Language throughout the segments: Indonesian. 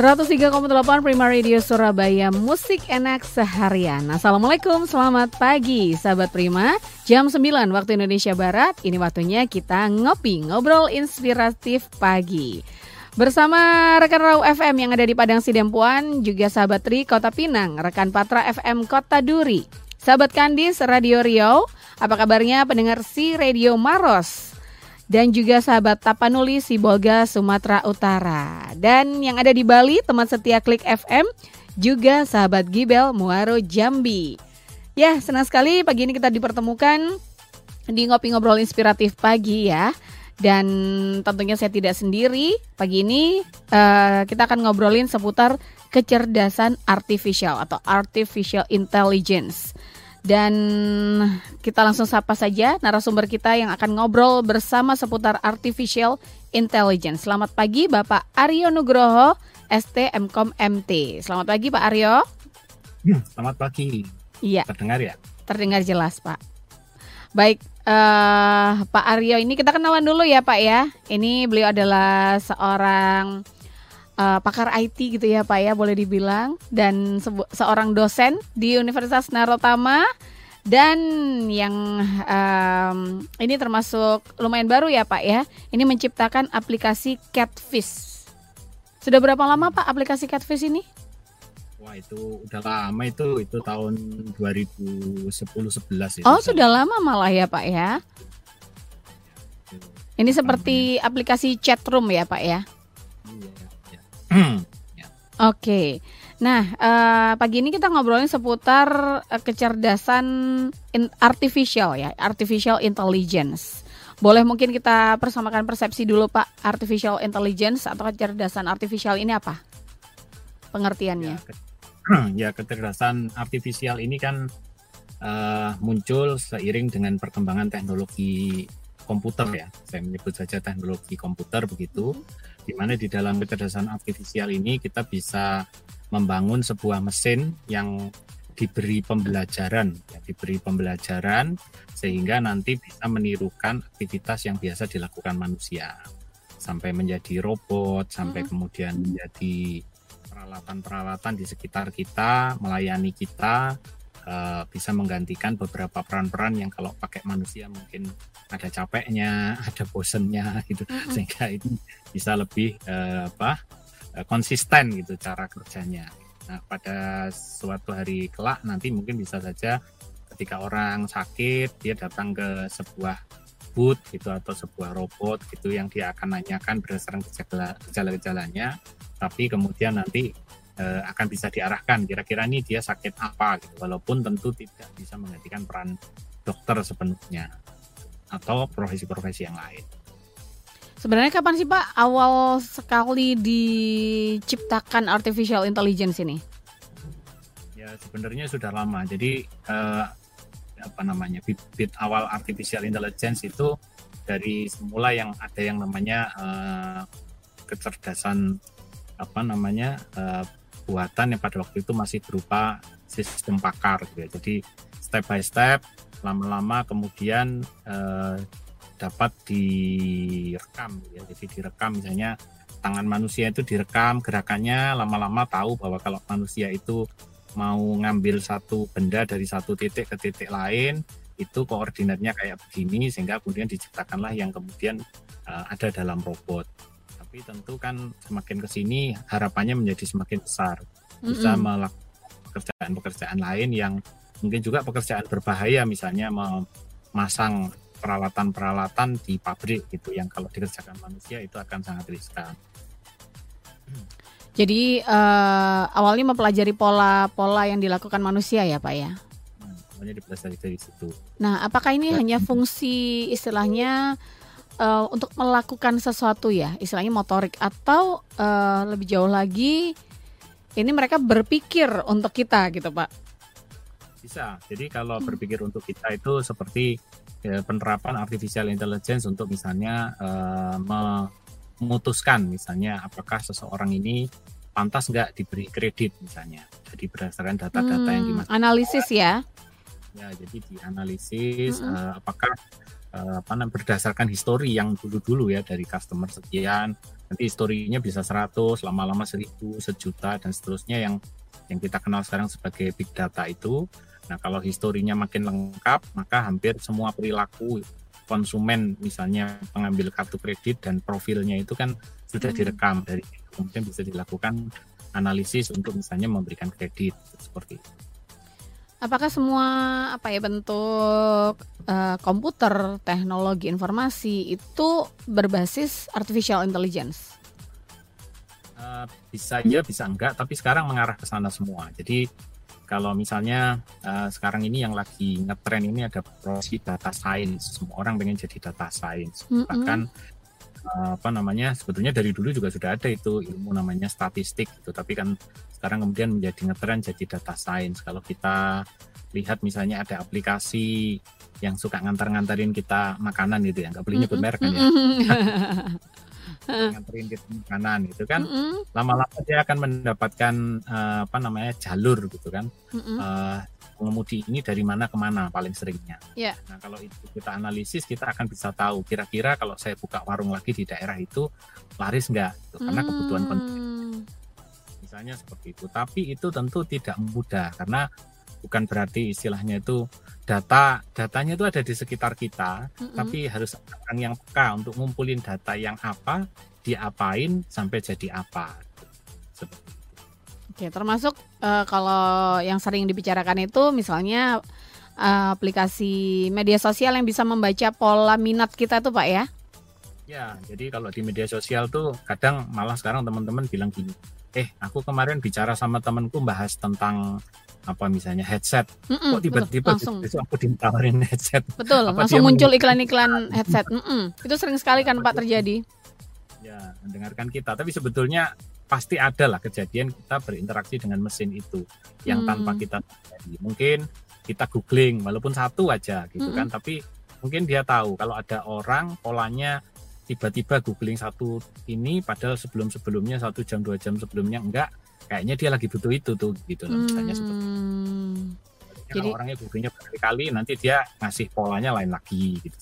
103,8 Prima Radio Surabaya Musik enak seharian. Assalamualaikum, selamat pagi Sahabat Prima. Jam 9 waktu Indonesia Barat. Ini waktunya kita ngopi Ngobrol inspiratif pagi. Bersama rekan Rau FM yang ada di Padang Sidempuan Juga sahabat Tri Kota Pinang Rekan Patra FM Kota Duri. Sahabat Kandis Radio Riau Apa kabarnya pendengar si Radio Maros dan juga sahabat Tapanuli Sibolga Sumatera Utara. Dan yang ada di Bali teman setia Klik FM juga sahabat Gibel Muaro Jambi. Ya, senang sekali pagi ini kita dipertemukan di ngopi ngobrol inspiratif pagi ya. Dan tentunya saya tidak sendiri. Pagi ini uh, kita akan ngobrolin seputar kecerdasan artificial atau artificial intelligence. Dan kita langsung sapa saja narasumber kita yang akan ngobrol bersama seputar artificial intelligence. Selamat pagi Bapak Aryo Nugroho, ST MKOM MT. Selamat pagi Pak Aryo. Hmm, selamat pagi. Iya. Terdengar ya? Terdengar jelas Pak. Baik, uh, Pak Aryo ini kita kenalan dulu ya Pak ya. Ini beliau adalah seorang uh, pakar IT gitu ya Pak ya boleh dibilang dan seorang dosen di Universitas Narotama dan yang um, ini termasuk lumayan baru ya Pak ya. Ini menciptakan aplikasi Catfish. Sudah berapa lama Pak aplikasi Catfish ini? Wah itu udah lama itu itu tahun 2010 11 itu. Oh sudah lama malah ya Pak ya. Ini seperti aplikasi chat room ya Pak ya. Ya. Oke. Nah, uh, pagi ini kita ngobrolin seputar uh, kecerdasan in artificial ya, artificial intelligence. Boleh mungkin kita persamakan persepsi dulu Pak, artificial intelligence atau kecerdasan artificial ini apa? Pengertiannya. Ya, ke ya kecerdasan artificial ini kan uh, muncul seiring dengan perkembangan teknologi komputer ya. Saya menyebut saja teknologi komputer begitu. Hmm di mana di dalam kecerdasan artifisial ini kita bisa membangun sebuah mesin yang diberi pembelajaran, ya, diberi pembelajaran sehingga nanti bisa menirukan aktivitas yang biasa dilakukan manusia sampai menjadi robot, sampai hmm. kemudian menjadi peralatan-peralatan di sekitar kita, melayani kita, uh, bisa menggantikan beberapa peran-peran yang kalau pakai manusia mungkin ada capeknya, ada bosennya gitu, mm-hmm. sehingga ini bisa lebih uh, apa uh, konsisten gitu cara kerjanya. Nah pada suatu hari kelak nanti mungkin bisa saja ketika orang sakit dia datang ke sebuah booth gitu atau sebuah robot gitu yang dia akan nanyakan berdasarkan gejala-gejalanya tapi kemudian nanti uh, akan bisa diarahkan kira-kira ini dia sakit apa gitu walaupun tentu tidak bisa menggantikan peran dokter sepenuhnya atau profesi-profesi yang lain. Sebenarnya kapan sih Pak awal sekali diciptakan artificial intelligence ini? Ya sebenarnya sudah lama. Jadi uh, apa namanya bibit awal artificial intelligence itu dari semula yang ada yang namanya uh, kecerdasan apa namanya uh, buatan yang pada waktu itu masih berupa sistem pakar gitu ya. Jadi step by step lama-lama kemudian eh, dapat direkam ya. Jadi direkam misalnya tangan manusia itu direkam gerakannya lama-lama tahu bahwa kalau manusia itu mau ngambil satu benda dari satu titik ke titik lain itu koordinatnya kayak begini sehingga kemudian diciptakanlah yang kemudian uh, ada dalam robot tapi tentu kan semakin ke sini harapannya menjadi semakin besar bisa mm -hmm. melakukan pekerjaan-pekerjaan lain yang mungkin juga pekerjaan berbahaya misalnya memasang peralatan-peralatan di pabrik gitu yang kalau dikerjakan manusia itu akan sangat riskan. Jadi uh, awalnya mempelajari pola-pola yang dilakukan manusia ya pak ya? Hmm, dipelajari dari situ. Nah, apakah ini hanya fungsi istilahnya uh, untuk melakukan sesuatu ya, istilahnya motorik atau uh, lebih jauh lagi ini mereka berpikir untuk kita gitu Pak? Bisa. Jadi kalau hmm. berpikir untuk kita itu seperti ya, penerapan artificial intelligence untuk misalnya uh, memutuskan misalnya apakah seseorang ini pantas nggak diberi kredit misalnya. Jadi berdasarkan data-data hmm, yang dimasukkan. Analisis ya? Ya, jadi dianalisis hmm. uh, apakah apa namanya berdasarkan histori yang dulu-dulu ya dari customer sekian nanti historinya bisa 100 lama-lama 1000 sejuta dan seterusnya yang yang kita kenal sekarang sebagai big data itu nah kalau historinya makin lengkap maka hampir semua perilaku konsumen misalnya pengambil kartu kredit dan profilnya itu kan sudah hmm. direkam dari kemudian bisa dilakukan analisis untuk misalnya memberikan kredit seperti itu. Apakah semua apa ya bentuk uh, komputer, teknologi informasi itu berbasis artificial intelligence? Uh, bisa ya, bisa enggak, tapi sekarang mengarah ke sana semua. Jadi kalau misalnya uh, sekarang ini yang lagi ngetren ini ada profesi data science, semua orang pengen jadi data science. Mm -hmm. Bahkan apa namanya sebetulnya dari dulu juga sudah ada itu ilmu namanya statistik gitu. Tapi kan sekarang kemudian menjadi ngetren jadi data science. Kalau kita lihat misalnya ada aplikasi yang suka ngantar-ngantarin kita makanan gitu ya nggak boleh nyebut merek kan ya nganterin kita makanan gitu kan lama-lama dia akan mendapatkan uh, apa namanya jalur gitu kan uh, pengemudi ini dari mana ke mana paling seringnya. Yeah. Nah kalau itu kita analisis kita akan bisa tahu kira-kira kalau saya buka warung lagi di daerah itu laris nggak? Gitu. Karena kebutuhan konsumen. Hmm. Misalnya seperti itu. Tapi itu tentu tidak mudah karena bukan berarti istilahnya itu data datanya itu ada di sekitar kita, mm -hmm. tapi harus orang yang peka untuk ngumpulin data yang apa, diapain sampai jadi apa. Oke, termasuk uh, kalau yang sering dibicarakan itu misalnya uh, aplikasi media sosial yang bisa membaca pola minat kita tuh Pak ya? Ya, jadi kalau di media sosial tuh kadang malah sekarang teman-teman bilang gini, eh aku kemarin bicara sama temanku bahas tentang apa misalnya headset, mm -mm, kok tiba-tiba besok aku ditawarin headset. Betul, apa langsung muncul iklan-iklan headset. Mm -mm. Itu sering sekali kan Pak terjadi. Ya, mendengarkan kita, tapi sebetulnya pasti ada lah kejadian kita berinteraksi dengan mesin itu yang hmm. tanpa kita sadari. Mungkin kita googling walaupun satu aja gitu hmm. kan, tapi mungkin dia tahu kalau ada orang polanya tiba-tiba googling satu ini padahal sebelum-sebelumnya satu jam dua jam sebelumnya enggak kayaknya dia lagi butuh itu tuh gitu loh misalnya hmm. seperti itu. Jadi, kalau orangnya googlingnya berkali-kali nanti dia ngasih polanya lain lagi gitu.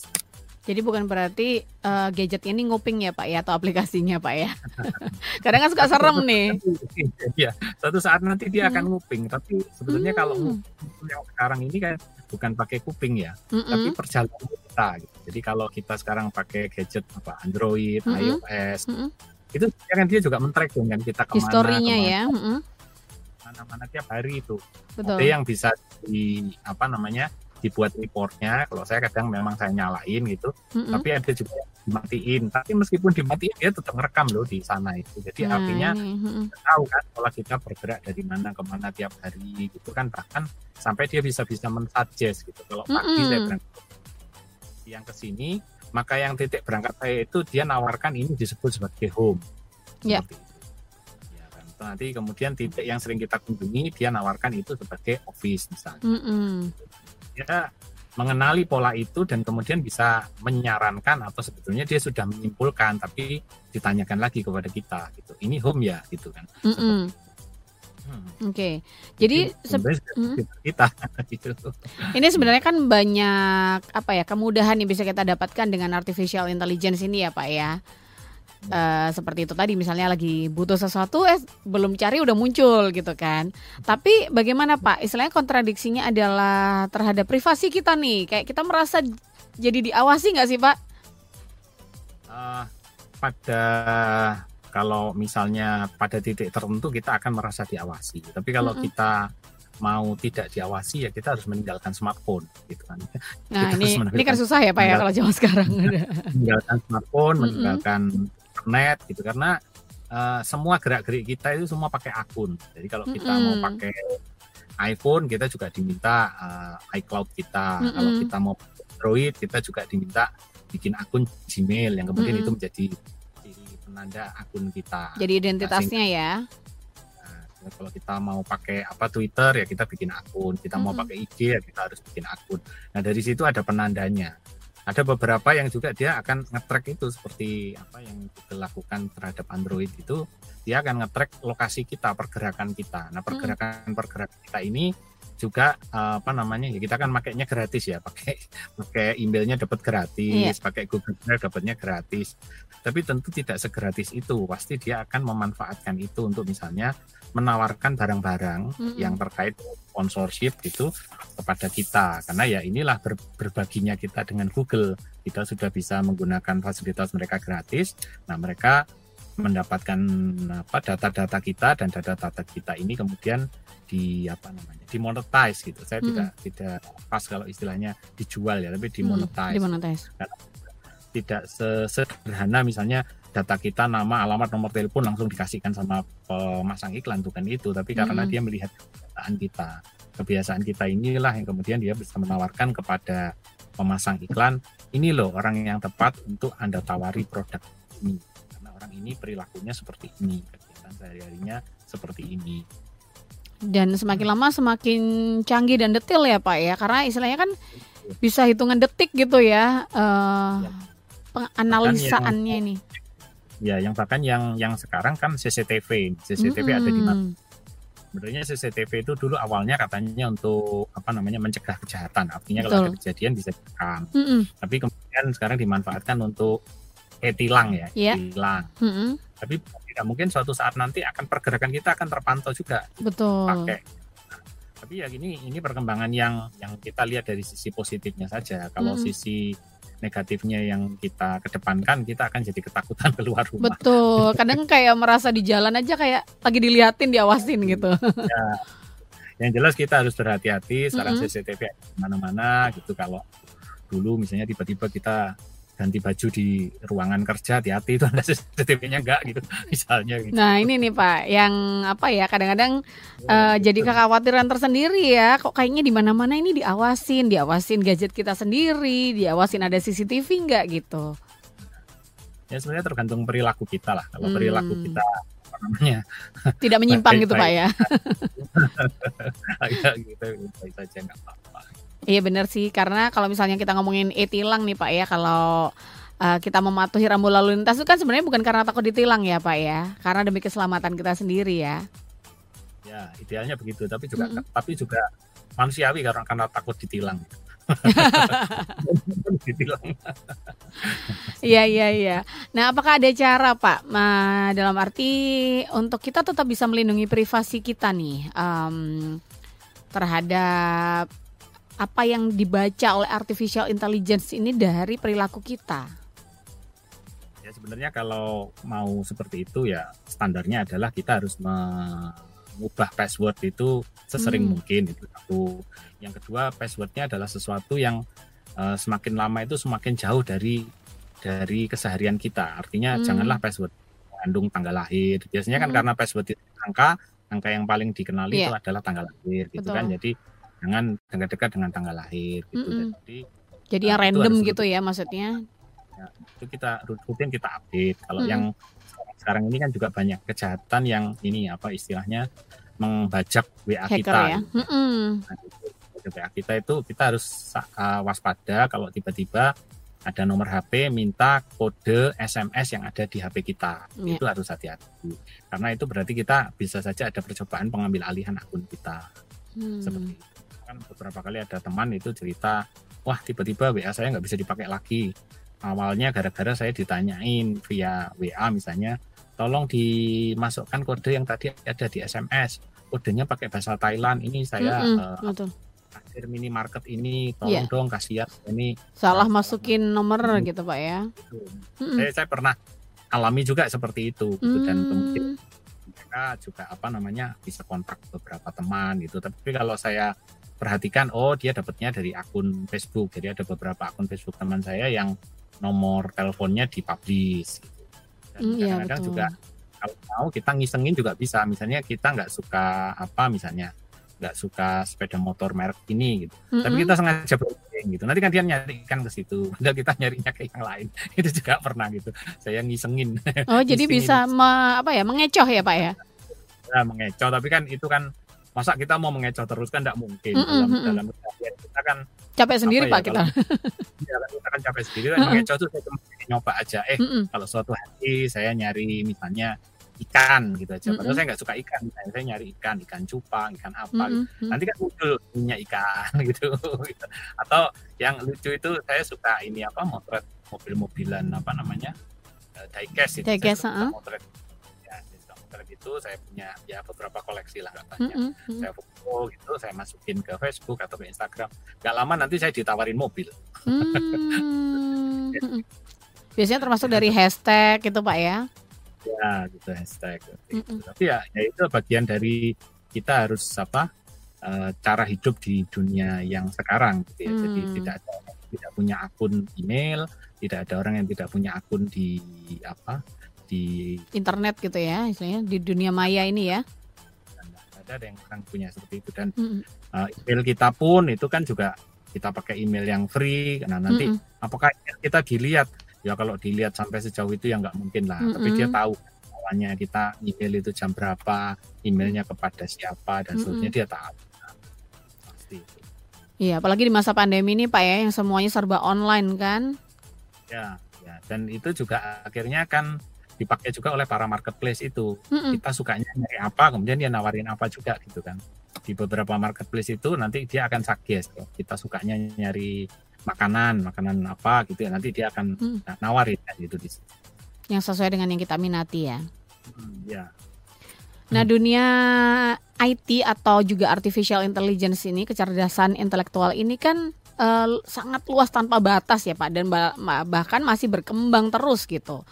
Jadi bukan berarti uh, gadget ini nguping ya Pak ya atau aplikasinya Pak ya. Kadang kan suka serem nih. Iya, satu saat nanti dia akan hmm. nguping. Tapi sebetulnya hmm. kalau yang sekarang ini kan bukan pakai kuping ya, mm -mm. tapi perjalanan kita. Gitu. Jadi kalau kita sekarang pakai gadget apa Android, mm -mm. iOS, mm -mm. itu kan dia juga men-tracking kan kita ke mana. Historinya ke mana, ya. Mm -mm. Mana-mana tiap hari itu. Betul. Ada yang bisa di apa namanya dibuat reportnya kalau saya kadang memang saya nyalain gitu mm-hmm. tapi ada juga yang dimatiin tapi meskipun dimatiin dia tetap ngerekam loh di sana itu jadi mm-hmm. artinya mm-hmm. tahu kan kalau kita bergerak dari mana ke mana tiap hari gitu kan bahkan sampai dia bisa bisa mensuggest gitu kalau pagi mm-hmm. saya berangkat yang ke sini maka yang titik berangkat saya itu dia nawarkan ini disebut sebagai home yeah. itu ya kan. nanti kemudian titik yang sering kita kunjungi dia nawarkan itu sebagai office misalnya mm-hmm dia mengenali pola itu dan kemudian bisa menyarankan atau sebetulnya dia sudah menyimpulkan tapi ditanyakan lagi kepada kita gitu ini home ya gitu kan mm -mm. Hmm. Oke, okay. jadi hmm. kita gitu. Ini sebenarnya kan banyak apa ya kemudahan yang bisa kita dapatkan dengan artificial intelligence ini ya Pak ya uh, seperti itu tadi misalnya lagi butuh sesuatu eh belum cari udah muncul gitu kan. Tapi bagaimana Pak? Istilahnya kontradiksinya adalah terhadap privasi kita nih. Kayak kita merasa jadi diawasi nggak sih Pak? Uh, pada kalau misalnya pada titik tertentu kita akan merasa diawasi. Tapi kalau mm -hmm. kita mau tidak diawasi ya kita harus meninggalkan smartphone gitu kan. Nah kita ini ini kan susah ya pak ya kalau zaman sekarang. meninggalkan smartphone, mm -hmm. meninggalkan internet gitu karena uh, semua gerak-gerik kita itu semua pakai akun. Jadi kalau kita mm -hmm. mau pakai iPhone kita juga diminta uh, iCloud kita. Mm -hmm. Kalau kita mau Android kita juga diminta bikin akun Gmail yang kemudian mm -hmm. itu menjadi penanda akun kita. Jadi identitasnya nah, ya. Nah, kalau kita mau pakai apa Twitter ya kita bikin akun, kita mm -hmm. mau pakai IG ya kita harus bikin akun. Nah dari situ ada penandanya ada beberapa yang juga dia akan ngetrack itu seperti apa yang dilakukan terhadap Android itu dia akan ngetrack lokasi kita pergerakan kita nah pergerakan pergerakan kita ini juga uh, apa namanya ya kita kan makainya gratis ya pakai pakai emailnya dapat gratis yeah. pakai Google Drive dapatnya gratis tapi tentu tidak segratis itu pasti dia akan memanfaatkan itu untuk misalnya menawarkan barang-barang mm -hmm. yang terkait sponsorship itu kepada kita karena ya inilah ber, berbaginya kita dengan Google kita sudah bisa menggunakan fasilitas mereka gratis nah mereka mendapatkan apa data-data kita dan data-data kita ini kemudian di apa namanya dimonetize gitu saya hmm. tidak tidak pas kalau istilahnya dijual ya tapi dimonetize, hmm, dimonetize. Tidak sederhana misalnya data kita nama alamat nomor telepon langsung dikasihkan sama pemasang iklan bukan itu. Tapi karena hmm. dia melihat kebiasaan kita. Kebiasaan kita inilah yang kemudian dia bisa menawarkan kepada pemasang iklan ini loh orang yang tepat untuk anda tawari produk ini. Karena orang ini perilakunya seperti ini kegiatan sehari-harinya seperti ini. Dan semakin lama semakin canggih dan detail ya Pak ya. Karena istilahnya kan bisa hitungan detik gitu ya uh, ya. Penganalisaannya ini ya yang bahkan yang yang sekarang kan CCTV CCTV mm -hmm. ada di mana sebenarnya CCTV itu dulu awalnya katanya untuk apa namanya mencegah kejahatan artinya Betul. kalau ada kejadian bisa direkam mm -hmm. tapi kemudian sekarang dimanfaatkan untuk etilang ya yeah. etilang mm -hmm. tapi tidak mungkin suatu saat nanti akan pergerakan kita akan terpantau juga betul pakai nah, tapi ya ini ini perkembangan yang yang kita lihat dari sisi positifnya saja kalau hmm. sisi negatifnya yang kita kedepankan kita akan jadi ketakutan keluar rumah. Betul. Kadang kayak merasa di jalan aja kayak lagi diliatin diawasin gitu. ya yang jelas kita harus berhati-hati sekarang mm -hmm. CCTV mana-mana gitu. Kalau dulu misalnya tiba-tiba kita ganti baju di ruangan kerja hati-hati itu ada CCTV-nya enggak gitu misalnya gitu. Nah, ini nih Pak, yang apa ya kadang-kadang ya, uh, jadi kekhawatiran tersendiri ya, kok kayaknya di mana-mana ini diawasin, diawasin gadget kita sendiri, diawasin ada CCTV enggak gitu. Ya sebenarnya tergantung perilaku kita lah. Kalau hmm. perilaku kita apa namanya? Tidak menyimpang gitu Pak ya. Agak gitu, baik saja enggak apa-apa. Iya benar sih karena kalau misalnya kita ngomongin e-tilang nih Pak ya kalau uh, kita mematuhi rambu lalu lintas itu kan sebenarnya bukan karena takut ditilang ya Pak ya karena demi keselamatan kita sendiri ya. Ya idealnya begitu tapi juga mm -hmm. tapi juga manusiawi karena karena takut ditilang. Iya iya iya. Nah, apakah ada cara Pak, nah, dalam arti untuk kita tetap bisa melindungi privasi kita nih um, terhadap apa yang dibaca oleh artificial intelligence ini dari perilaku kita? Ya sebenarnya kalau mau seperti itu ya standarnya adalah kita harus mengubah password itu sesering hmm. mungkin itu satu. Yang kedua passwordnya adalah sesuatu yang uh, semakin lama itu semakin jauh dari dari keseharian kita. Artinya hmm. janganlah password mengandung tanggal lahir. Biasanya kan hmm. karena password itu angka, angka yang paling dikenali yeah. itu adalah tanggal lahir gitu kan. Betul. kan. Jadi jangan dekat-dekat dengan tanggal lahir gitu. Mm -hmm. Jadi jadi yang uh, random gitu ya maksudnya. Ya, itu kita rutin kita update. Kalau mm -hmm. yang sekarang ini kan juga banyak kejahatan yang ini apa istilahnya membajak WA Hacker kita. Ya? Gitu. Mm -hmm. nah, itu, WA kita itu kita harus uh, waspada kalau tiba-tiba ada nomor HP minta kode SMS yang ada di HP kita. Yeah. Itu harus hati-hati. Karena itu berarti kita bisa saja ada percobaan pengambil alihan akun kita. Hmm. Seperti itu kan beberapa kali ada teman itu cerita wah tiba-tiba WA saya nggak bisa dipakai lagi awalnya gara-gara saya ditanyain via WA misalnya tolong dimasukkan kode yang tadi ada di SMS kodenya pakai bahasa Thailand ini saya mm -hmm, uh, akhir minimarket ini tolong yeah. dong kasih ya ini salah uh, masukin nomor hmm. gitu pak ya gitu. mm -hmm. saya, saya pernah alami juga seperti itu gitu, mm. dan kemudian mereka juga apa namanya bisa kontak beberapa teman gitu tapi kalau saya perhatikan oh dia dapatnya dari akun Facebook. Jadi ada beberapa akun Facebook teman saya yang nomor teleponnya dipublish. Gitu. dan mm, kadang-kadang juga kalau mau kita ngisengin juga bisa. Misalnya kita nggak suka apa misalnya nggak suka sepeda motor merek ini gitu. Mm -hmm. tapi kita sengaja browsing gitu. Nanti kan dia nyarikan ke situ. Padahal kita nyarinya ke yang lain. Itu juga pernah gitu. Saya ngisengin. Oh jadi bisa me, apa ya mengecoh ya pak ya? Ya mengecoh. Tapi kan itu kan masa kita mau mengecoh terus kan tidak mungkin mm -hmm. dalam dalam keseharian kita kan capek sendiri ya, pak kita ya, kita kan capek sendiri kan mengecoh tuh saya cuma nyoba aja eh mm -hmm. kalau suatu hari saya nyari misalnya ikan gitu aja. Padahal Mm-mm. saya nggak suka ikan, misalnya saya nyari ikan, ikan cupang, ikan apa. gitu. Mm-mm. Nanti kan muncul minyak ikan gitu. Atau yang lucu itu saya suka ini apa motret mobil-mobilan apa namanya eh, diecast itu. Diecast, heeh. motret. Ya, saya suka motret itu saya punya ya beberapa koleksi lah nggak banyak. Mm-mm. Mm-mm. Saya foto gitu, saya masukin ke Facebook atau ke Instagram. Gak lama nanti saya ditawarin mobil. Hmm. Mm-mm. Biasanya termasuk dari hashtag gitu Pak ya. Ya gitu hashtag. seperti itu. Mm-mm. Tapi ya, ya itu bagian dari kita harus apa eh, cara hidup di dunia yang sekarang gitu ya. Jadi Hmm. tidak ada tidak punya akun email, tidak ada orang yang tidak punya akun di apa di Internet gitu ya, istilahnya di dunia maya ini ya. ada ada yang orang punya seperti itu dan Mm-mm. eh, email kita pun itu kan juga kita pakai email yang free. Nah nanti Mm-mm. apakah kita dilihat ya kalau dilihat sampai sejauh itu ya nggak mungkin lah tapi dia tahu awalnya kita email itu jam berapa emailnya kepada siapa dan seterusnya dia tahu Nah, pasti itu Iya, apalagi di masa pandemi ini Pak ya, yang semuanya serba online kan. ya ya dan itu juga akhirnya kan dipakai juga oleh para marketplace itu Mm-mm. kita sukanya nyari apa kemudian dia nawarin apa juga gitu kan di beberapa marketplace itu nanti dia akan suggest ya. kita sukanya nyari makanan makanan apa gitu ya nanti dia akan Hmm. nah, nawarin kan gitu di situ. Yang sesuai dengan yang kita minati ya. Hmm, ya Nah, dunia IT atau juga artificial intelligence ini, kecerdasan intelektual ini kan eh, sangat luas tanpa batas ya Pak dan bahkan masih berkembang terus gitu.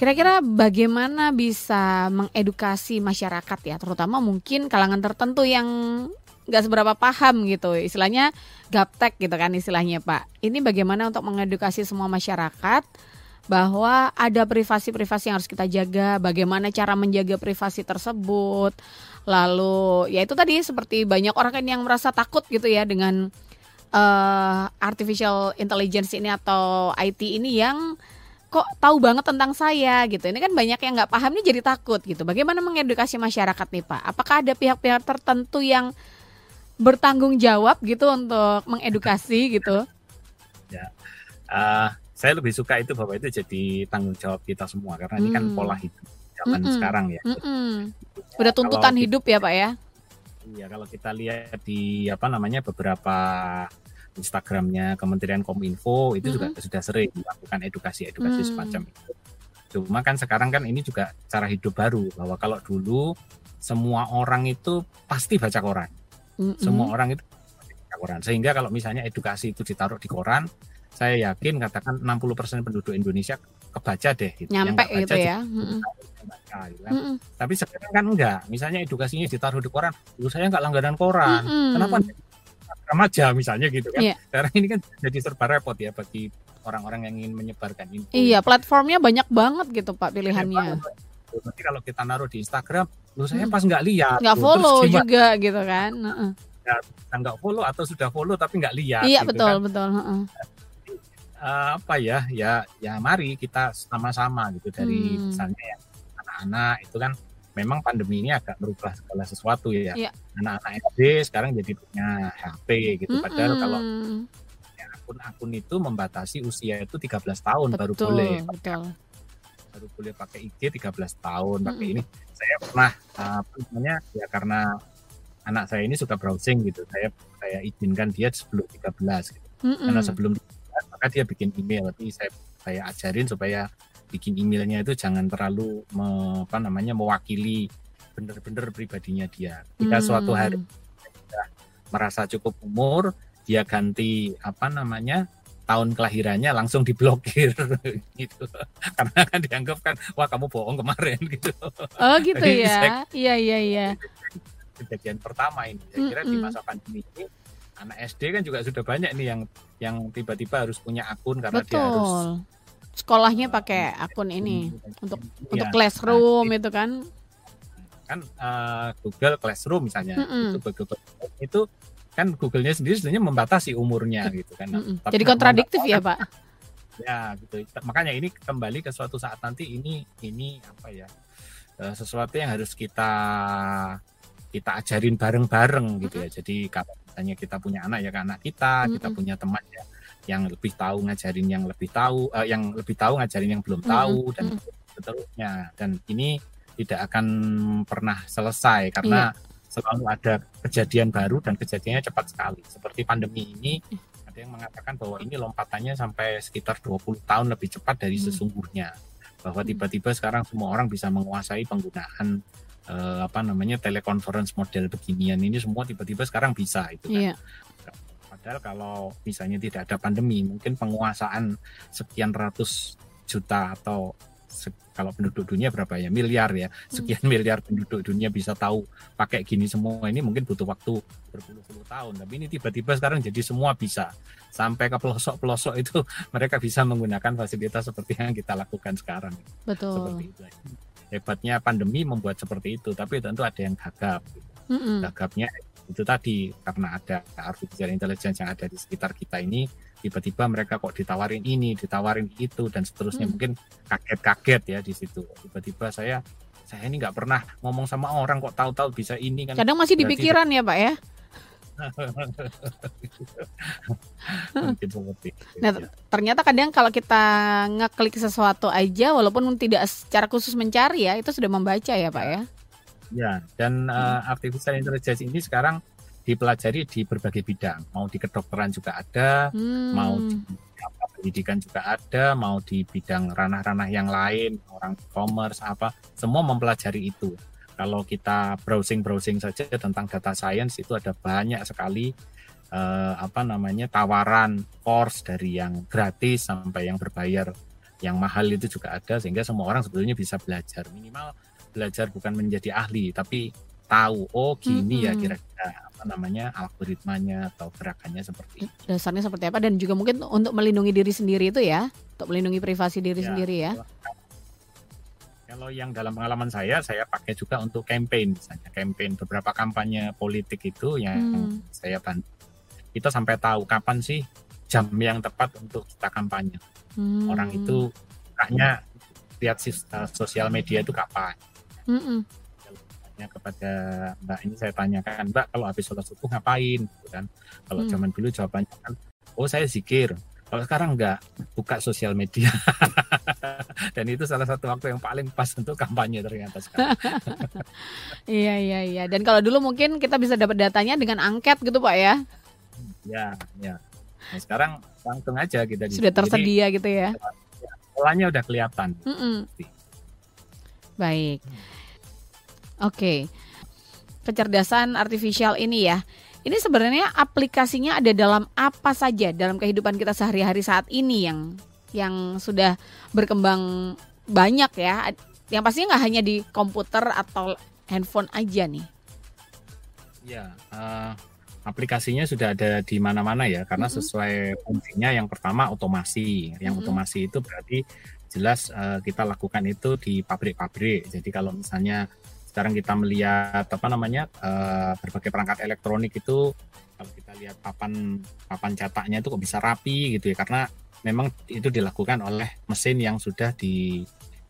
Kira-kira bagaimana bisa mengedukasi masyarakat ya, terutama mungkin kalangan tertentu yang nggak seberapa paham gitu, istilahnya gaptek gitu kan istilahnya Pak. Ini bagaimana untuk mengedukasi semua masyarakat bahwa ada privasi-privasi yang harus kita jaga, bagaimana cara menjaga privasi tersebut. Lalu ya itu tadi seperti banyak orang kan yang merasa takut gitu ya dengan eh, artificial intelligence ini atau IT ini yang kok tahu banget tentang saya gitu. Ini kan banyak yang nggak paham nih jadi takut gitu. Bagaimana mengedukasi masyarakat nih Pak? Apakah ada pihak-pihak tertentu yang bertanggung jawab gitu untuk mengedukasi gitu? Eh, saya lebih suka itu bahwa itu jadi tanggung jawab kita semua karena ini kan Hmm. pola hidup zaman Mm-mm. sekarang ya. Mm-mm. Udah tuntutan Kalau hidup ya Pak ya? Iya kalau kita lihat di apa namanya beberapa Instagramnya Kementerian Kominfo itu juga sudah sering melakukan edukasi-edukasi Hmm. semacam itu. Cuma kan sekarang kan ini juga cara hidup baru bahwa kalau dulu semua orang itu pasti baca koran. Mm-mm. Semua orang itu baca koran. Sehingga kalau misalnya edukasi itu ditaruh di koran, saya yakin katakan 60% penduduk Indonesia kebaca deh gitu. Yang nyampe nggak baca gitu juga ya. Baca, gitu kan. Mm-mm. Tapi sekarang kan enggak. Misalnya edukasinya ditaruh di koran, dulu saya enggak langganan koran. Mm-mm. Kenapa enggak di Instagram aja misalnya gitu kan. Iya. Karena ini kan jadi serba repot ya bagi orang-orang yang ingin menyebarkan info. Iya, platformnya banyak banget gitu Pak pilihannya. Nanti kalau kita naruh di Instagram, lu saya Mm. pas nggak lihat. Nggak follow terus juga gitu kan. Heeh. Kita nggak follow atau sudah follow tapi nggak lihat. Iya, gitu betul, kan. betul, heeh. Eh, apa ya? Ya, ya mari kita sama-sama gitu dari Hmm. misalnya yang anak-anak itu kan memang pandemi ini agak merubah segala sesuatu ya. Iya. Anak-anak SD sekarang jadi punya HP gitu. Padahal kalau akun-akun itu membatasi usia itu 13 tahun baru betul, boleh betul. baru boleh pakai IG 13 tahun pakai Mm-mm. ini saya pernah uh, apa namanya ya karena anak saya ini suka browsing gitu saya saya izinkan dia sebelum 13 gitu. Mm-mm. karena sebelum 13 maka dia bikin email tapi saya saya ajarin supaya bikin emailnya itu jangan terlalu me- apa namanya mewakili bener-bener pribadinya dia jika suatu hari Hmm. merasa cukup umur dia ganti apa namanya tahun kelahirannya langsung diblokir gitu karena kan dianggap kan wah kamu bohong kemarin gitu Oh gitu Jadi ya. saya- Iya, iya, iya. kejadian pertama ini saya kira di Mm-mm. masa pandemi ini anak SD kan juga sudah banyak nih yang yang tiba-tiba harus punya akun karena dia harus Betul. Sekolahnya pakai akun ini untuk Iya. untuk classroom Nah, itu kan. kan eh, Google Classroom misalnya Mm-mm. itu Google itu kan Google-nya sendiri sebenarnya membatasi umurnya gitu kan Mm-mm. tapi Jadi kontradiktif ya, kan Pak. ya gitu makanya ini kembali ke suatu saat nanti ini ini apa ya eh, sesuatu yang harus kita kita ajarin bareng-bareng gitu ya jadi kalau misalnya kita punya anak ya ke anak kita kita Mm-mm. punya teman ya yang lebih tahu ngajarin yang lebih tahu eh, yang lebih tahu ngajarin yang belum tahu dan Mm-mm. seterusnya dan ini tidak akan pernah selesai karena iya. selalu ada kejadian baru dan kejadiannya cepat sekali. Seperti pandemi ini ada yang mengatakan bahwa ini lompatannya sampai sekitar 20 tahun lebih cepat dari hmm. sesungguhnya. Bahwa hmm. tiba-tiba sekarang semua orang bisa menguasai penggunaan eh, apa namanya telekonferensi model beginian ini semua tiba-tiba sekarang bisa itu kan. Iya. Padahal kalau misalnya tidak ada pandemi, mungkin penguasaan sekian ratus juta atau kalau penduduk dunia berapa ya? Miliar ya. Hmm. sekian hmm. miliar penduduk dunia bisa tahu pakai gini semua. Ini mungkin butuh waktu berpuluh-puluh tahun. Tapi ini tiba-tiba sekarang jadi semua bisa. Sampai ke pelosok-pelosok itu mereka bisa menggunakan fasilitas seperti yang kita lakukan sekarang. Betul. Seperti itu. Hebatnya pandemi membuat seperti itu. Tapi tentu ada yang gagap. Mm -mm. gagapnya itu tadi karena ada artificial intelligence yang ada di sekitar kita ini tiba-tiba mereka kok ditawarin ini ditawarin itu dan seterusnya. Hmm. mungkin kaget-kaget ya di situ. Tiba-tiba saya saya ini nggak pernah ngomong sama orang kok tahu-tahu bisa ini kan. Kadang masih di pikiran ya pak ya? Mungkin seperti itu, nah ya. ternyata kadang kalau kita ngeklik sesuatu aja walaupun tidak secara khusus mencari ya itu sudah membaca ya pak ya Ya, dan uh, artificial intelligence ini sekarang dipelajari di berbagai bidang. Mau di kedokteran juga ada, hmm. mau di pendidikan juga ada, mau di bidang ranah-ranah yang lain, orang commerce apa, semua mempelajari itu. Kalau kita browsing-browsing saja tentang data science itu ada banyak sekali uh, apa namanya tawaran course dari yang gratis sampai yang berbayar. Yang mahal itu juga ada sehingga semua orang sebetulnya bisa belajar minimal belajar bukan menjadi ahli tapi tahu oh gini mm -hmm. ya kira-kira apa namanya algoritmanya atau gerakannya seperti itu. Dasarnya seperti apa dan juga mungkin untuk melindungi diri sendiri itu ya, untuk melindungi privasi diri ya, sendiri ya. Kalau yang dalam pengalaman saya, saya pakai juga untuk campaign misalnya, campaign beberapa kampanye politik itu yang hmm. saya bantu. Kita sampai tahu kapan sih jam yang tepat untuk kita kampanye. Hmm. Orang itu kayaknya lihat sosial media itu kapan Mm -mm. kepada Mbak ini saya tanyakan Mbak kalau habis sholat subuh ngapain? Gitu kan. Kalau mm. zaman dulu jawabannya kan oh saya zikir. Kalau sekarang enggak buka sosial media. Dan itu salah satu waktu yang paling pas untuk kampanye ternyata sekarang. Iya iya iya. Dan kalau dulu mungkin kita bisa dapat datanya dengan angket gitu pak ya? Ya ya nah, sekarang langsung aja kita sudah tersedia Jadi, gitu ya? Polanya udah kelihatan. Mm -mm. Baik. Oke. Kecerdasan artifisial ini ya. Ini sebenarnya aplikasinya ada dalam apa saja dalam kehidupan kita sehari-hari saat ini yang yang sudah berkembang banyak ya. Yang pastinya nggak hanya di komputer atau handphone aja nih. Ya, uh, aplikasinya sudah ada di mana-mana ya karena mm -hmm. sesuai fungsinya yang pertama otomasi. Yang mm -hmm. otomasi itu berarti jelas uh, kita lakukan itu di pabrik-pabrik. Jadi kalau misalnya sekarang kita melihat apa namanya uh, berbagai perangkat elektronik itu kalau kita lihat papan papan cetaknya itu kok bisa rapi gitu ya karena memang itu dilakukan oleh mesin yang sudah di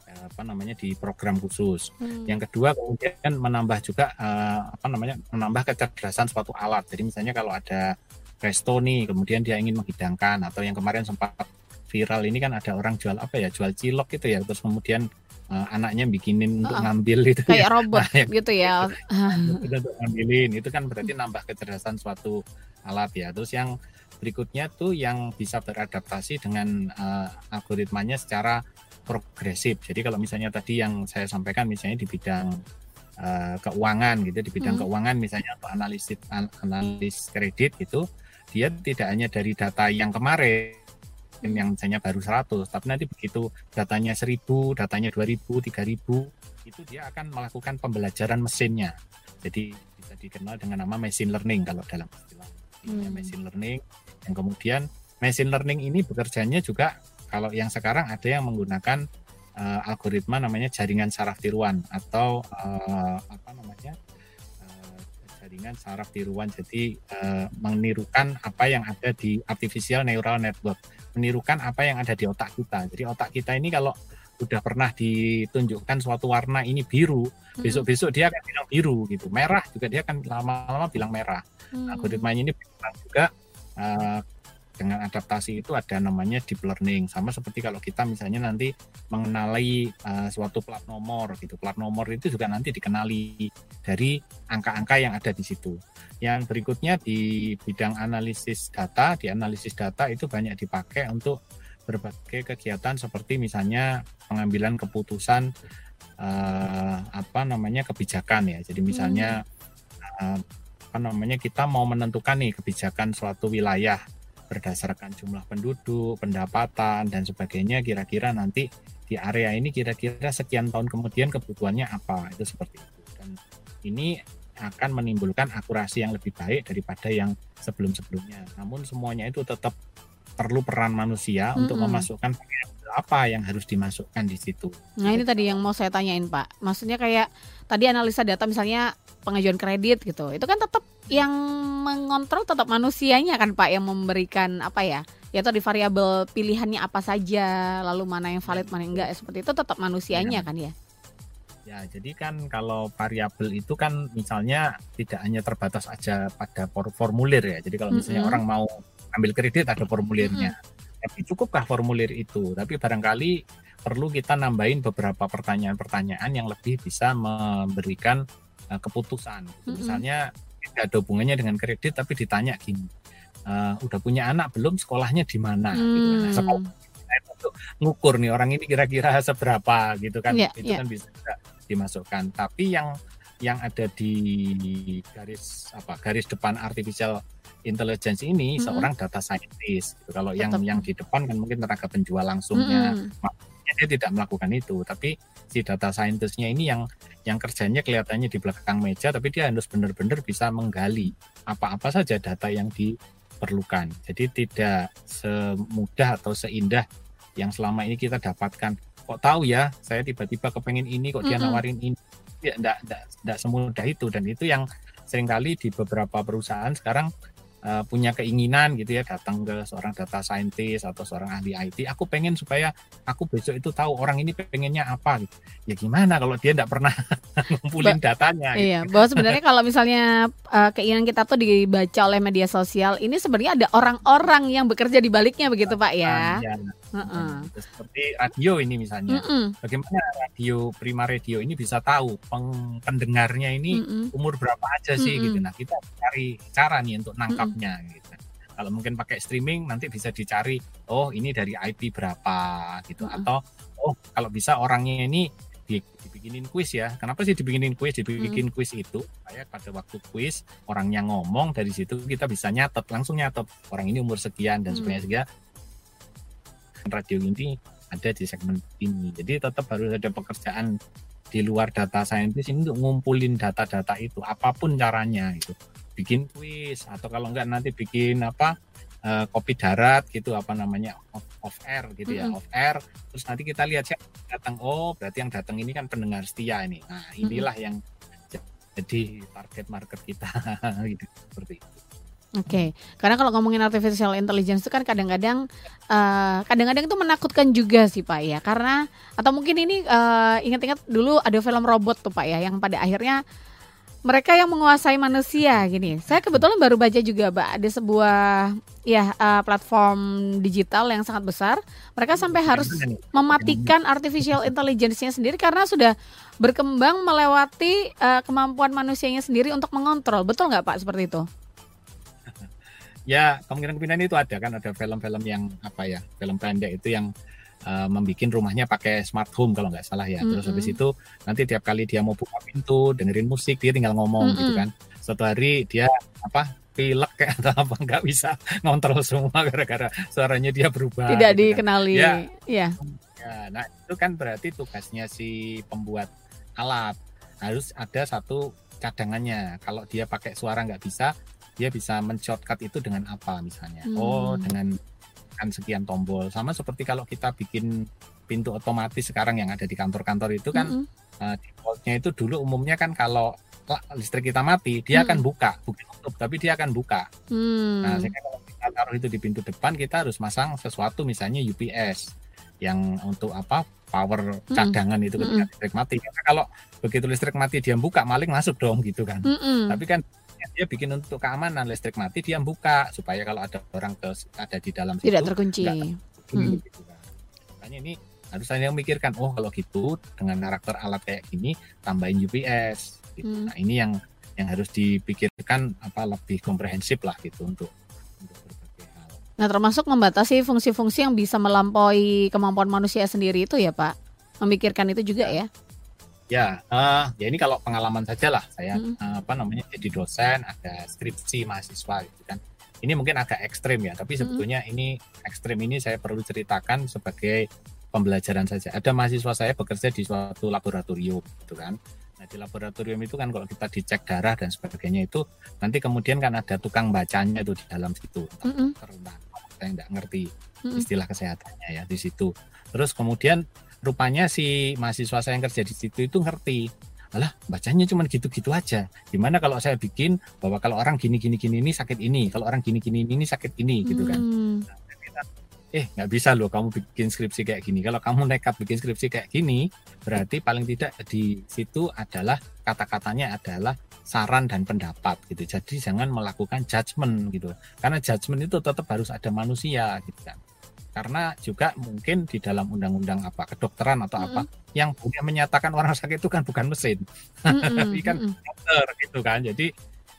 eh, apa namanya di program khusus. Hmm. Yang kedua kemudian menambah juga uh, apa namanya menambah kecerdasan suatu alat. Jadi misalnya kalau ada resto nih kemudian dia ingin menghidangkan atau yang kemarin sempat viral ini kan ada orang jual apa ya jual cilok gitu ya terus kemudian uh, anaknya bikinin untuk ngambil itu. Kayak ya. robot nah, gitu ya. untuk ngambilin. Itu kan berarti nambah kecerdasan suatu alat ya. Terus yang berikutnya tuh yang bisa beradaptasi dengan uh, algoritmanya secara progresif. Jadi kalau misalnya tadi yang saya sampaikan misalnya di bidang uh, keuangan gitu di bidang hmm. keuangan misalnya untuk analisis analis kredit itu dia tidak hanya dari data yang kemarin yang misalnya baru 100 tapi nanti begitu datanya 1000 datanya 2000 3000 itu dia akan melakukan pembelajaran mesinnya jadi bisa dikenal dengan nama machine learning kalau dalam istilah hmm. machine learning yang kemudian machine learning ini bekerjanya juga kalau yang sekarang ada yang menggunakan uh, algoritma namanya jaringan saraf tiruan atau uh, apa namanya jaringan saraf tiruan jadi uh, menirukan apa yang ada di artificial neural network menirukan apa yang ada di otak kita. Jadi otak kita ini kalau udah pernah ditunjukkan suatu warna ini biru, hmm. besok-besok dia akan bilang biru gitu. Merah juga dia akan lama-lama bilang merah. Hmm. Algoritmanya ini bilang juga uh, dengan adaptasi itu ada namanya deep learning. Sama seperti kalau kita misalnya nanti mengenali uh, suatu plat nomor gitu. Plat nomor itu juga nanti dikenali dari angka-angka yang ada di situ. Yang berikutnya di bidang analisis data di analisis data itu banyak dipakai untuk berbagai kegiatan seperti misalnya pengambilan keputusan uh, apa namanya kebijakan ya. Jadi misalnya hmm. uh, apa namanya kita mau menentukan nih kebijakan suatu wilayah berdasarkan jumlah penduduk, pendapatan dan sebagainya kira-kira nanti di area ini kira-kira sekian tahun kemudian kebutuhannya apa itu seperti itu dan ini akan menimbulkan akurasi yang lebih baik daripada yang sebelum-sebelumnya. Namun semuanya itu tetap perlu peran manusia mm -hmm. untuk memasukkan apa yang harus dimasukkan di situ. Nah ini tadi yang mau saya tanyain Pak. Maksudnya kayak tadi analisa data misalnya pengajuan kredit gitu. Itu kan tetap yang mengontrol tetap manusianya kan Pak yang memberikan apa ya? Ya di variabel pilihannya apa saja, lalu mana yang valid, mana yang enggak, seperti itu tetap manusianya ya. kan ya? Ya, jadi kan kalau variabel itu kan misalnya tidak hanya terbatas aja pada formulir ya. Jadi kalau misalnya mm -hmm. orang mau ambil kredit ada formulirnya. Mm -hmm. Tapi cukupkah formulir itu? Tapi barangkali perlu kita nambahin beberapa pertanyaan-pertanyaan yang lebih bisa memberikan uh, keputusan. Mm-hmm. Misalnya tidak ada hubungannya dengan kredit tapi ditanya gini, uh, udah punya anak belum sekolahnya di mana? Mm. Gitu. Nah, sekolah untuk ngukur nih orang ini kira-kira seberapa gitu kan? Yeah, itu yeah. kan bisa dimasukkan. Tapi yang yang ada di garis apa garis depan artificial intelligence ini mm -hmm. seorang data scientist. Gitu. Kalau Tetap. yang yang di depan kan mungkin tenaga penjual langsungnya, mm -hmm dia tidak melakukan itu tapi si data scientistnya ini yang yang kerjanya kelihatannya di belakang meja tapi dia harus benar-benar bisa menggali apa-apa saja data yang diperlukan jadi tidak semudah atau seindah yang selama ini kita dapatkan kok tahu ya saya tiba-tiba kepengen ini kok dia nawarin ini ya enggak, enggak, enggak semudah itu dan itu yang sering kali di beberapa perusahaan sekarang uh, punya keinginan gitu ya datang ke seorang data scientist atau seorang ahli IT aku pengen supaya aku besok itu tahu orang ini pengennya apa gitu. Ya gimana kalau dia tidak pernah ngumpulin ba datanya gitu. iya bahwa sebenarnya kalau misalnya uh, keinginan kita tuh dibaca oleh media sosial ini sebenarnya ada orang-orang yang bekerja di baliknya begitu pak ya, ya Uh-uh. Seperti radio ini misalnya, uh-uh. bagaimana radio Prima Radio ini bisa tahu peng- pendengarnya ini uh-uh. umur berapa aja sih uh-uh. gitu. Nah kita cari cara nih untuk nangkapnya uh-uh. gitu. Kalau mungkin pakai streaming nanti bisa dicari, oh ini dari IP berapa gitu, uh-uh. atau oh kalau bisa orangnya ini dibikinin kuis ya. Kenapa sih dibikinin kuis? Dibikin hmm. kuis itu kayak pada waktu kuis orangnya ngomong dari situ kita bisa nyatet langsung nyatet orang ini umur sekian dan sebagainya hmm radio ini ada di segmen ini. Jadi tetap harus ada pekerjaan di luar data scientist ini untuk ngumpulin data-data itu apa pun caranya itu bikin kuis atau kalau enggak nanti bikin apa uh, kopi darat gitu apa namanya off, off air gitu ya mm -hmm. off air terus nanti kita lihat siapa datang oh berarti yang datang ini kan pendengar setia ini nah inilah mm -hmm. yang jadi target market kita gitu seperti itu Oke, okay. karena kalau ngomongin artificial intelligence itu kan kadang-kadang uh, kadang-kadang itu menakutkan juga sih Pak ya, karena atau mungkin ini uh, ingat-ingat dulu ada film robot tuh Pak ya, yang pada akhirnya mereka yang menguasai manusia gini. Saya kebetulan baru baca juga Pak ada sebuah ya uh, platform digital yang sangat besar. Mereka sampai harus mematikan artificial intelligence-nya sendiri karena sudah berkembang melewati uh, kemampuan manusianya sendiri untuk mengontrol. Betul nggak Pak seperti itu? Ya kemungkinan-kemungkinan itu ada kan ada film-film yang apa ya film pendek itu yang uh, membuat rumahnya pakai smart home kalau nggak salah ya. Mm -hmm. Terus habis itu nanti tiap kali dia mau buka pintu, dengerin musik, dia tinggal ngomong mm -hmm. gitu kan. Satu hari dia apa pilek kayak atau apa nggak bisa ngontrol semua gara-gara suaranya dia berubah. Tidak gitu kan. dikenali. Kan. Ya. ya. Ya, nah itu kan berarti tugasnya si pembuat alat harus ada satu cadangannya. Kalau dia pakai suara nggak bisa, dia bisa men-shortcut itu dengan apa misalnya hmm. oh dengan kan sekian tombol sama seperti kalau kita bikin pintu otomatis sekarang yang ada di kantor-kantor itu kan -hmm. uh, defaultnya itu dulu umumnya kan kalau listrik kita mati dia hmm. akan buka bukan tutup tapi dia akan buka hmm. nah sehingga kalau kita taruh itu di pintu depan kita harus masang sesuatu misalnya UPS yang untuk apa power hmm. cadangan hmm. itu ketika hmm. listrik mati karena kalau begitu listrik mati dia buka maling masuk dong gitu kan hmm. tapi kan dia bikin untuk keamanan listrik mati dia buka supaya kalau ada orang ke ada di dalam situ tidak terkunci. hmm. gitu kan. Makanya ini harus saya memikirkan oh kalau gitu dengan karakter alat kayak gini tambahin UPS. Gitu. Hmm. Nah ini yang yang harus dipikirkan apa lebih komprehensif lah gitu untuk untuk berbagai hal. Nah termasuk membatasi fungsi-fungsi yang bisa melampaui kemampuan manusia sendiri itu ya Pak. Memikirkan itu juga ya. Ya, uh, ya ini kalau pengalaman saja lah saya hmm. uh, apa namanya jadi dosen, ada skripsi mahasiswa gitu kan. Ini mungkin agak ekstrim ya, tapi sebetulnya hmm. ini ekstrim ini saya perlu ceritakan sebagai pembelajaran saja. Ada mahasiswa saya bekerja di suatu laboratorium gitu kan. Nah di laboratorium itu kan kalau kita dicek darah dan sebagainya itu nanti kemudian kan ada tukang bacanya itu di dalam situ. Mm -hmm. saya tidak ngerti istilah kesehatannya ya di situ. Terus kemudian rupanya si mahasiswa saya yang kerja di situ itu ngerti. Alah bacanya cuma gitu-gitu aja. Gimana kalau saya bikin bahwa kalau orang gini gini gini ini sakit ini. Kalau orang gini gini ini sakit ini gitu kan. Hmm. eh nggak bisa loh kamu bikin skripsi kayak gini. Kalau kamu nekat bikin skripsi kayak gini berarti paling tidak di situ adalah kata-katanya adalah saran dan pendapat gitu. Jadi jangan melakukan judgement gitu. Karena judgement itu tetap harus ada manusia gitu kan karena juga mungkin di dalam undang-undang apa kedokteran atau mm -hmm. apa yang punya menyatakan orang sakit itu kan bukan mesin. Mm -hmm. tapi kan dokter gitu kan. Jadi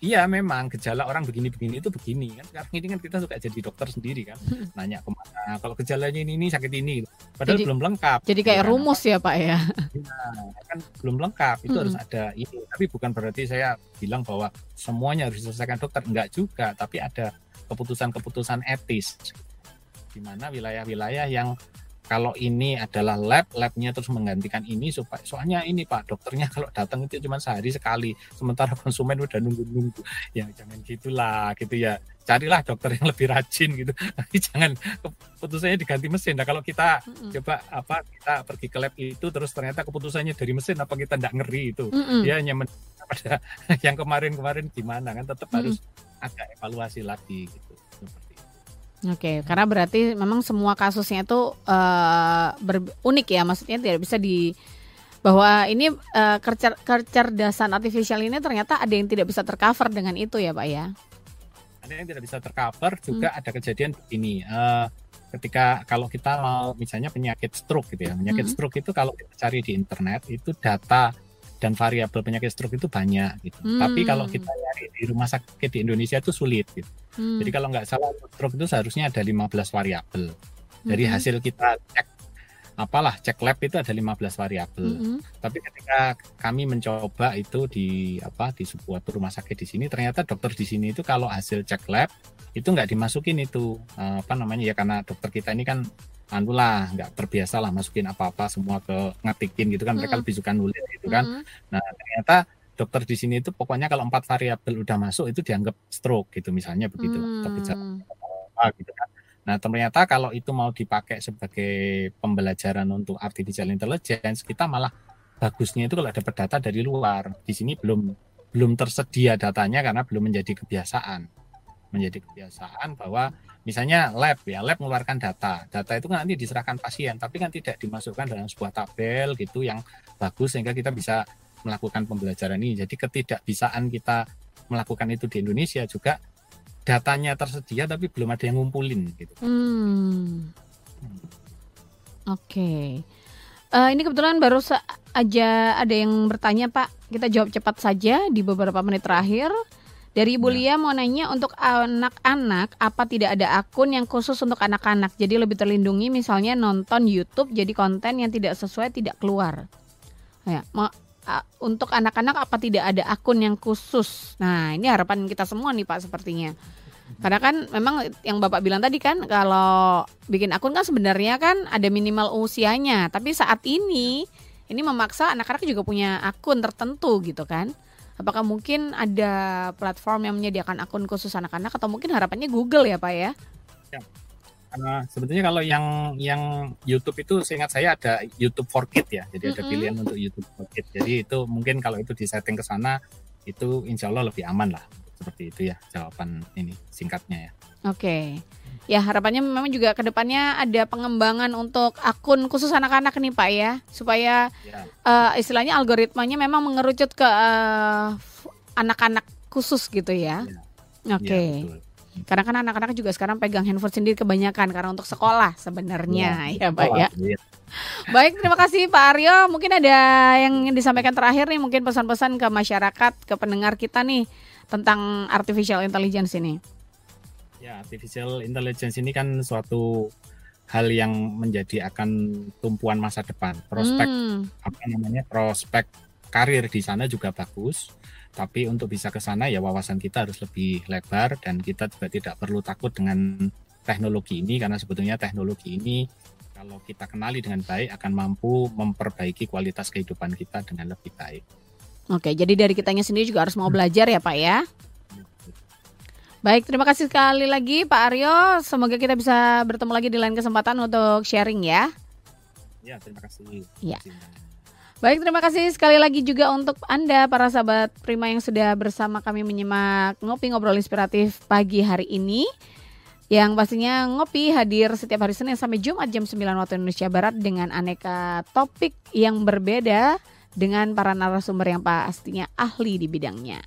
iya memang gejala orang begini-begini itu begini kan. Sekarang ini kan kita suka jadi dokter sendiri kan. Nanya ke mana kalau gejalanya ini ini sakit ini. Padahal jadi, belum lengkap jadi kayak ya, rumus ya pak ya? Nah, kan belum lengkap itu harus ada ini. Tapi bukan berarti saya bilang bahwa semuanya harus diselesaikan dokter enggak juga. Tapi ada keputusan-keputusan etis di mana wilayah-wilayah yang kalau ini adalah lab, labnya terus menggantikan ini supaya soalnya ini Pak dokternya kalau datang itu cuma sehari sekali, sementara konsumen udah nunggu-nunggu. Ya jangan gitulah gitu ya. Carilah dokter yang lebih rajin gitu. Tapi jangan keputusannya diganti mesin. Nah kalau kita mm-hmm. coba apa kita pergi ke lab itu terus ternyata keputusannya dari mesin apa kita tidak ngeri itu. Mm-hmm. Ya hanya pada yang kemarin-kemarin gimana kan tetap mm-hmm. harus ada evaluasi lagi gitu. Oke, karena berarti memang semua kasusnya itu uh, unik ya, maksudnya tidak bisa di bahwa ini uh, kecer kecerdasan artifisial ini ternyata ada yang tidak bisa tercover dengan itu ya, Pak ya. Ada yang tidak bisa tercover, juga hmm. ada kejadian ini. Uh, ketika kalau kita mau misalnya penyakit stroke gitu ya, penyakit hmm. stroke itu kalau kita cari di internet itu data dan variabel penyakit stroke itu banyak gitu. Hmm. Tapi kalau kita nyari di rumah sakit di Indonesia itu sulit gitu. Hmm. Jadi kalau nggak salah stroke itu seharusnya ada 15 variabel. Dari hmm. hasil kita cek apalah cek lab itu ada 15 variabel. Hmm. Tapi ketika kami mencoba itu di apa di sebuah rumah sakit di sini ternyata dokter di sini itu kalau hasil cek lab itu nggak dimasukin itu apa namanya ya karena dokter kita ini kan anu lah nggak terbiasa lah masukin apa-apa semua ke ngetikin gitu kan mereka lebih suka nulis gitu kan. Mm. nah ternyata dokter di sini itu pokoknya kalau empat variabel udah masuk itu dianggap stroke gitu misalnya begitu mm. atau apa gitu kan. Nah ternyata kalau itu mau dipakai sebagai pembelajaran untuk artificial intelligence kita malah bagusnya itu kalau dapat data dari luar. Di sini belum belum tersedia datanya karena belum menjadi kebiasaan menjadi kebiasaan bahwa misalnya lab ya lab mengeluarkan data data itu nanti diserahkan pasien tapi kan tidak dimasukkan dalam sebuah tabel gitu yang bagus sehingga kita bisa melakukan pembelajaran ini jadi ketidakbisaan kita melakukan itu di Indonesia juga datanya tersedia tapi belum ada yang ngumpulin gitu hmm. oke okay. Uh, ini kebetulan baru saja ada yang bertanya Pak. Kita jawab cepat saja di beberapa menit terakhir. Dari Ibu ya. Lia mau nanya untuk anak-anak apa tidak ada akun yang khusus untuk anak-anak jadi lebih terlindungi misalnya nonton YouTube jadi konten yang tidak sesuai tidak keluar. Ya, mau untuk anak-anak apa tidak ada akun yang khusus? Nah, ini harapan kita semua nih Pak sepertinya. Karena kan memang yang Bapak bilang tadi kan kalau bikin akun kan sebenarnya kan ada minimal usianya, tapi saat ini ini memaksa anak-anak juga punya akun tertentu gitu kan. Apakah mungkin ada platform yang menyediakan akun khusus anak-anak atau mungkin harapannya Google ya Pak ya? Ya. Uh, sebetulnya kalau yang yang YouTube itu seingat saya ada YouTube for Kids ya, jadi mm -hmm. ada pilihan untuk YouTube for Kids. Jadi itu mungkin kalau itu disetting ke sana itu insya Allah lebih aman lah seperti itu ya jawaban ini singkatnya ya. Oke. Okay. Ya harapannya memang juga ke depannya ada pengembangan untuk akun khusus anak-anak nih Pak ya, supaya ya. Uh, istilahnya algoritmanya memang mengerucut ke anak eh, anak-anak khusus gitu ya. Ya, Oke. betul. Karena kan anak-anak juga sekarang pegang handphone sendiri kebanyakan karena untuk sekolah sebenarnya ya, Pak Oh, ya. iya. Baik, terima kasih Pak Aryo. Mungkin ada yang ingin disampaikan terakhir nih, mungkin pesan-pesan ke masyarakat, ke pendengar kita nih tentang artificial intelligence ini. Ya, artificial intelligence ini kan suatu hal yang menjadi akan tumpuan masa depan. Prospek Hmm, apa namanya? Prospek karir di sana juga bagus. Tapi untuk bisa ke sana ya wawasan kita harus lebih lebar dan kita juga tidak perlu takut dengan teknologi ini karena sebetulnya teknologi ini kalau kita kenali dengan baik akan mampu memperbaiki kualitas kehidupan kita dengan lebih baik. Oke, jadi dari kitanya sendiri juga harus mau belajar ya Pak ya. Baik, terima kasih sekali lagi Pak Aryo. Semoga kita bisa bertemu lagi di lain kesempatan untuk sharing ya. Ya, terima kasih. Ya. Terima kasih. Baik, terima kasih sekali lagi juga untuk Anda para sahabat Prima yang sudah bersama kami menyimak ngopi ngobrol inspiratif pagi hari ini. Yang pastinya ngopi hadir setiap hari Senin sampai Jumat jam 9 waktu Indonesia Barat dengan aneka topik yang berbeda dengan para narasumber yang pastinya ahli di bidangnya.